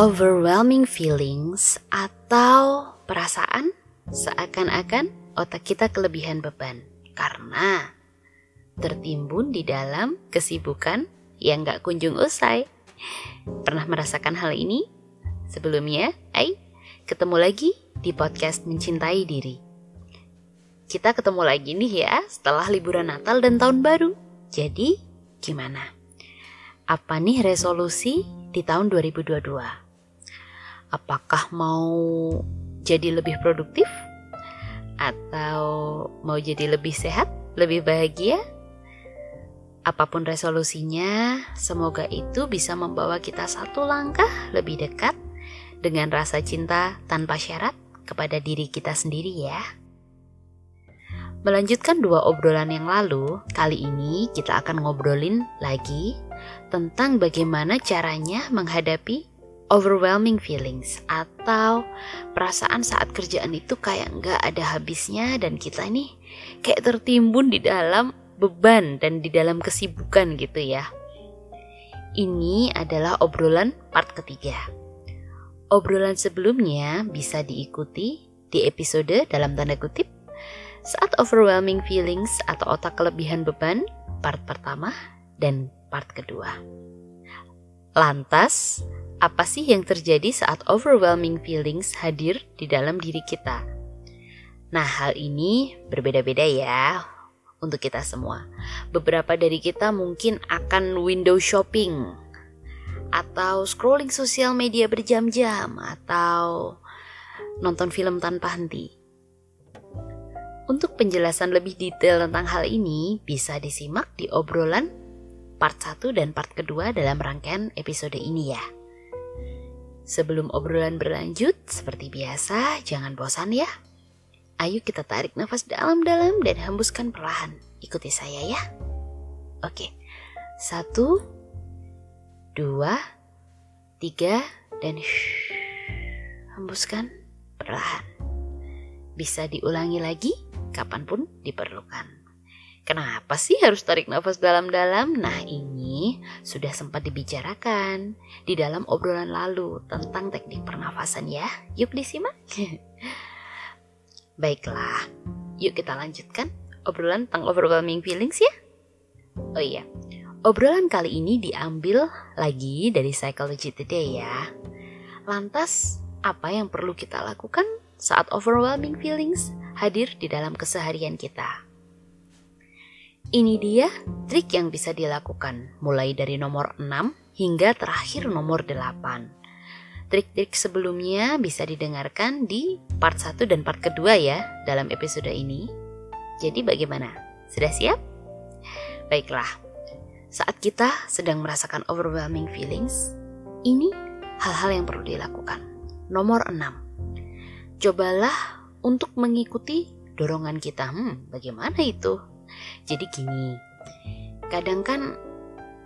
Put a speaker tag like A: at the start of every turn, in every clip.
A: overwhelming feelings atau perasaan seakan-akan otak kita kelebihan beban karena tertimbun di dalam kesibukan yang gak kunjung usai. Pernah merasakan hal ini? Sebelumnya, ay, ketemu lagi di podcast Mencintai Diri. Kita ketemu lagi nih ya setelah liburan Natal dan Tahun Baru. Jadi, gimana? Apa nih resolusi di tahun 2022? Apakah mau jadi lebih produktif? Atau mau jadi lebih sehat, lebih bahagia? Apa pun resolusinya, semoga itu bisa membawa kita satu langkah lebih dekat dengan rasa cinta tanpa syarat kepada diri kita sendiri ya. Melanjutkan dua obrolan yang lalu, kali ini kita akan ngobrolin lagi tentang bagaimana caranya menghadapi overwhelming feelings atau perasaan saat kerjaan itu kayak nggak ada habisnya dan kita ini kayak tertimbun di dalam beban dan di dalam kesibukan gitu ya. Ini adalah obrolan part ketiga. Obrolan sebelumnya bisa diikuti di episode dalam tanda kutip saat overwhelming feelings atau otak kelebihan beban part pertama dan part kedua. Lantas, apa sih yang terjadi saat overwhelming feelings hadir di dalam diri kita? Nah, hal ini berbeda-beda ya untuk kita semua. Beberapa dari kita mungkin akan window shopping atau scrolling sosial media berjam-jam atau nonton film tanpa henti. Untuk penjelasan lebih detail tentang hal ini bisa disimak di obrolan part 1 dan part kedua dalam rangkaian episode ini ya. Sebelum obrolan berlanjut, seperti biasa, jangan bosan ya. Ayo kita tarik nafas dalam-dalam dan hembuskan perlahan. Ikuti saya ya. Oke, satu, dua, tiga, dan hembuskan perlahan. Bisa diulangi lagi kapan pun diperlukan. Kenapa sih harus tarik nafas dalam-dalam? Nah ini sudah sempat dibicarakan di dalam obrolan lalu tentang teknik pernafasan ya. Yuk disimak. Baiklah, yuk kita lanjutkan obrolan tentang overwhelming feelings ya. Oh iya, Obrolan kali ini diambil lagi dari Psychology Today ya. Lantas, apa yang perlu kita lakukan saat overwhelming feelings hadir di dalam keseharian kita? Ini dia trik yang bisa dilakukan mulai dari nomor 6 hingga terakhir nomor 8. Trik-trik sebelumnya bisa didengarkan di part 1 dan part kedua ya dalam episode ini. Jadi bagaimana? Sudah siap? Baiklah, saat kita sedang merasakan overwhelming feelings, ini hal-hal yang perlu dilakukan. Nomor 6. Cobalah untuk mengikuti dorongan kita. Hmm, bagaimana itu? Jadi gini, kadang kan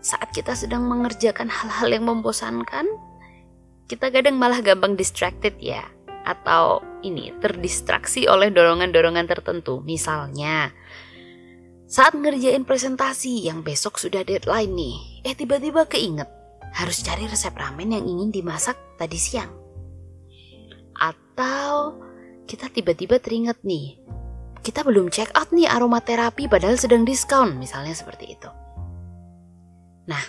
A: saat kita sedang mengerjakan hal-hal yang membosankan, kita kadang malah gampang distracted ya. Atau ini terdistraksi oleh dorongan-dorongan tertentu. Misalnya, saat ngerjain presentasi yang besok sudah deadline nih, eh tiba-tiba keinget harus cari resep ramen yang ingin dimasak tadi siang. Atau kita tiba-tiba teringat nih, kita belum check out nih aromaterapi padahal sedang diskon, misalnya seperti itu. Nah,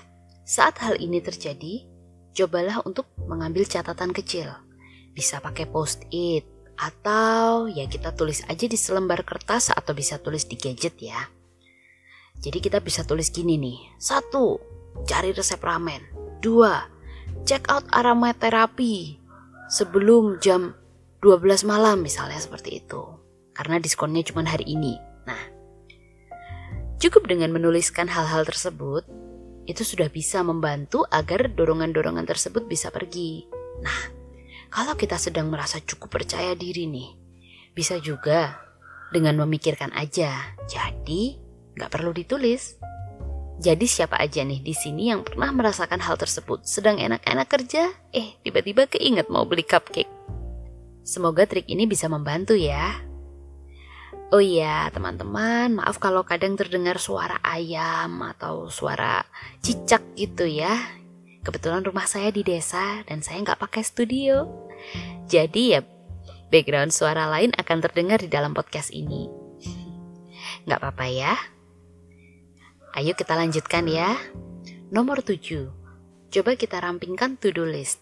A: saat hal ini terjadi, cobalah untuk mengambil catatan kecil. Bisa pakai post-it, atau ya kita tulis aja di selembar kertas atau bisa tulis di gadget ya. Jadi kita bisa tulis gini nih. Satu, cari resep ramen. Dua, check out aromaterapi sebelum jam 12 malam misalnya seperti itu. Karena diskonnya cuma hari ini. Nah, cukup dengan menuliskan hal-hal tersebut, itu sudah bisa membantu agar dorongan-dorongan tersebut bisa pergi. Nah, kalau kita sedang merasa cukup percaya diri nih, bisa juga dengan memikirkan aja. Jadi, Gak perlu ditulis. Jadi siapa aja nih di sini yang pernah merasakan hal tersebut? Sedang enak-enak kerja, eh tiba-tiba keinget mau beli cupcake. Semoga trik ini bisa membantu ya. Oh iya, teman-teman, maaf kalau kadang terdengar suara ayam atau suara cicak gitu ya. Kebetulan rumah saya di desa dan saya nggak pakai studio. Jadi ya background suara lain akan terdengar di dalam podcast ini. Nggak apa-apa ya. Ayo kita lanjutkan ya. Nomor 7. Coba kita rampingkan to-do list.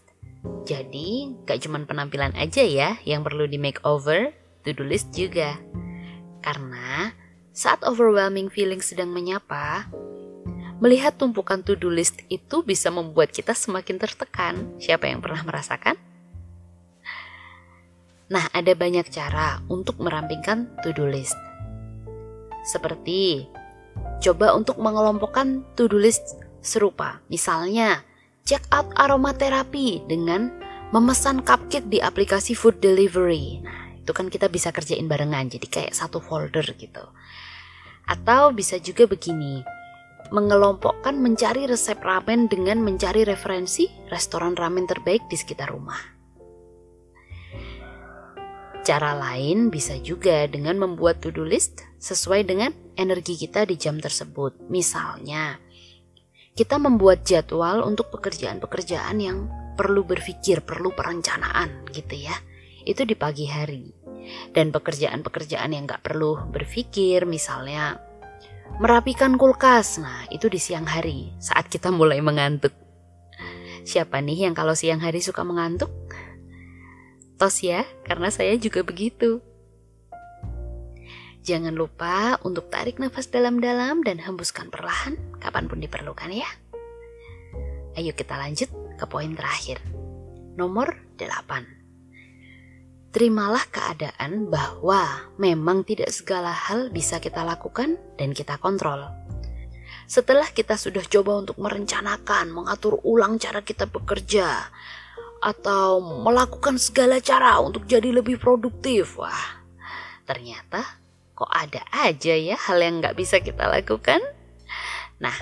A: Jadi, gak cuma penampilan aja ya yang perlu di makeover, to-do list juga. Karena saat overwhelming feeling sedang menyapa, melihat tumpukan to-do list itu bisa membuat kita semakin tertekan. Siapa yang pernah merasakan? Nah, ada banyak cara untuk merampingkan to-do list. Seperti coba untuk mengelompokkan to-do list serupa. Misalnya, check out aromaterapi dengan memesan cupcake di aplikasi food delivery. Nah, itu kan kita bisa kerjain barengan, jadi kayak satu folder gitu. Atau bisa juga begini, mengelompokkan mencari resep ramen dengan mencari referensi restoran ramen terbaik di sekitar rumah. Cara lain bisa juga dengan membuat to-do list sesuai dengan energi kita di jam tersebut. Misalnya, kita membuat jadwal untuk pekerjaan-pekerjaan yang perlu berpikir, perlu perencanaan gitu ya. Itu di pagi hari. Dan pekerjaan-pekerjaan yang gak perlu berpikir misalnya merapikan kulkas. Nah itu di siang hari saat kita mulai mengantuk. Siapa nih yang kalau siang hari suka mengantuk? Tos ya karena saya juga begitu. Jangan lupa untuk tarik nafas dalam-dalam dan hembuskan perlahan kapan pun diperlukan ya. Ayo kita lanjut ke poin terakhir. Nomor 8 terimalah keadaan bahwa memang tidak segala hal bisa kita lakukan dan kita kontrol. Setelah kita sudah coba untuk merencanakan, mengatur ulang cara kita bekerja, atau melakukan segala cara untuk jadi lebih produktif, wah, ternyata kok ada aja ya hal yang nggak bisa kita lakukan. Nah,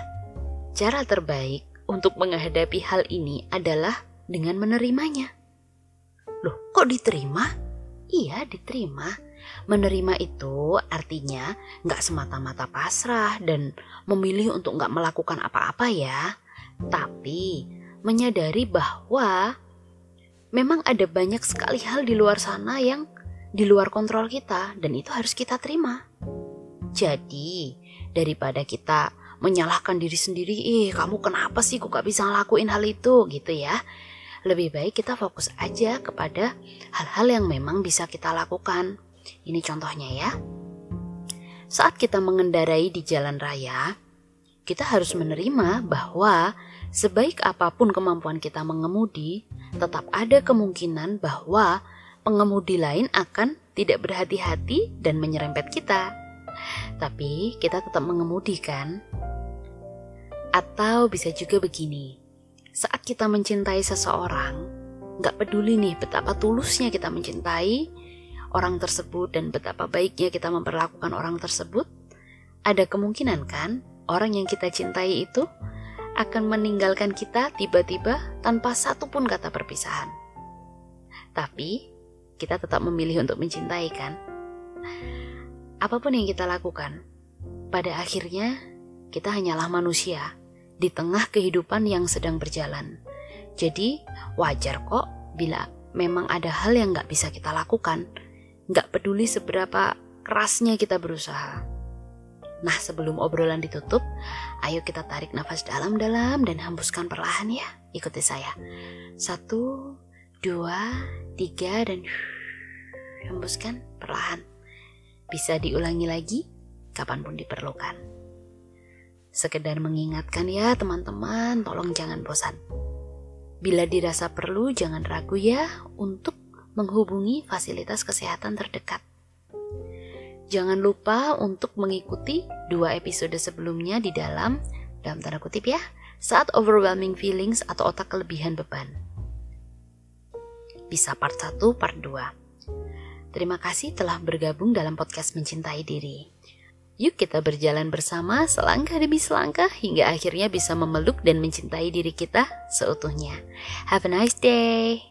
A: cara terbaik untuk menghadapi hal ini adalah dengan menerimanya. Loh, kok diterima? Iya, diterima. Menerima itu artinya nggak semata-mata pasrah dan memilih untuk nggak melakukan apa-apa ya. Tapi menyadari bahwa memang ada banyak sekali hal di luar sana yang di luar kontrol kita dan itu harus kita terima. Jadi, daripada kita menyalahkan diri sendiri, ih kamu kenapa sih kok gak bisa ngelakuin hal itu gitu ya lebih baik kita fokus aja kepada hal-hal yang memang bisa kita lakukan. Ini contohnya ya. Saat kita mengendarai di jalan raya, kita harus menerima bahwa sebaik apa pun kemampuan kita mengemudi, tetap ada kemungkinan bahwa pengemudi lain akan tidak berhati-hati dan menyerempet kita. Tapi kita tetap mengemudi kan? Atau bisa juga begini, saat kita mencintai seseorang, gak peduli nih betapa tulusnya kita mencintai orang tersebut dan betapa baiknya kita memperlakukan orang tersebut, ada kemungkinan kan orang yang kita cintai itu akan meninggalkan kita tiba-tiba tanpa satu pun kata perpisahan. Tapi kita tetap memilih untuk mencintai kan? Apa pun yang kita lakukan, pada akhirnya kita hanyalah manusia di tengah kehidupan yang sedang berjalan. Jadi wajar kok bila memang ada hal yang nggak bisa kita lakukan, nggak peduli seberapa kerasnya kita berusaha. Nah sebelum obrolan ditutup, ayo kita tarik nafas dalam-dalam dan hembuskan perlahan ya. Ikuti saya. Satu, dua, tiga, dan hembuskan perlahan. Bisa diulangi lagi kapan pun diperlukan. Sekedar mengingatkan ya teman-teman, tolong jangan bosan. Bila dirasa perlu, jangan ragu ya untuk menghubungi fasilitas kesehatan terdekat. Jangan lupa untuk mengikuti dua episode sebelumnya di dalam, dalam tanda kutip ya, saat overwhelming feelings atau otak kelebihan beban. Bisa part 1, part 2. Terima kasih telah bergabung dalam podcast Mencintai Diri. Yuk kita berjalan bersama selangkah demi selangkah hingga akhirnya bisa memeluk dan mencintai diri kita seutuhnya. Have a nice day.